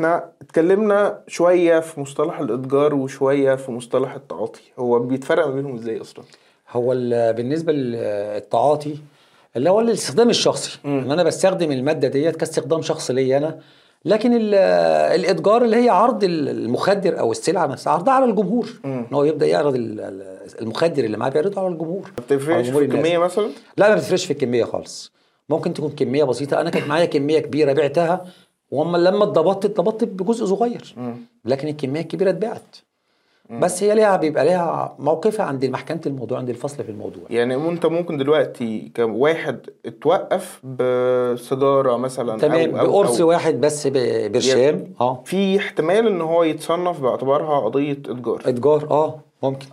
إحنا اتكلمنا شوية في مصطلح الإتجار وشوية في مصطلح التعاطي. هو بيتفرق ما بينهم إزاي أصلا؟ هو ال- بالنسبة للتعاطي اللي هو الاستخدام الشخصي. إن أنا بستخدم المادة ديت كاستخدام شخصي ليا أنا. لكن ال- الإتجار اللي هي عرض المخدر أو السلعة نفسها عرضها على الجمهور. إن هو يبدأ يعرض ال- ال- المخدر اللي معاه بيعرضه على الجمهور. ما بتفرقش في. الكمية مثلا؟ لا ما بتفرقش في الكمية خالص. ممكن تكون كمية بسيطة. أنا كانت معايا كمية كبيرة بعتها. واما لما اتضبطت اتضبطت بجزء صغير. لكن الكميه الكبيرة اتباعت. بس هي ليها بيبقى ليها موقفها عند محكمة الموضوع عند الفصل في الموضوع. يعني انت ممكن دلوقتي كواحد اتوقف بسيجاره مثلا تمام أو- بقرص أو واحد بس برشام آه. في احتمال إن هو يتصنف باعتبارها قضية إتجار. إتجار آه ممكن.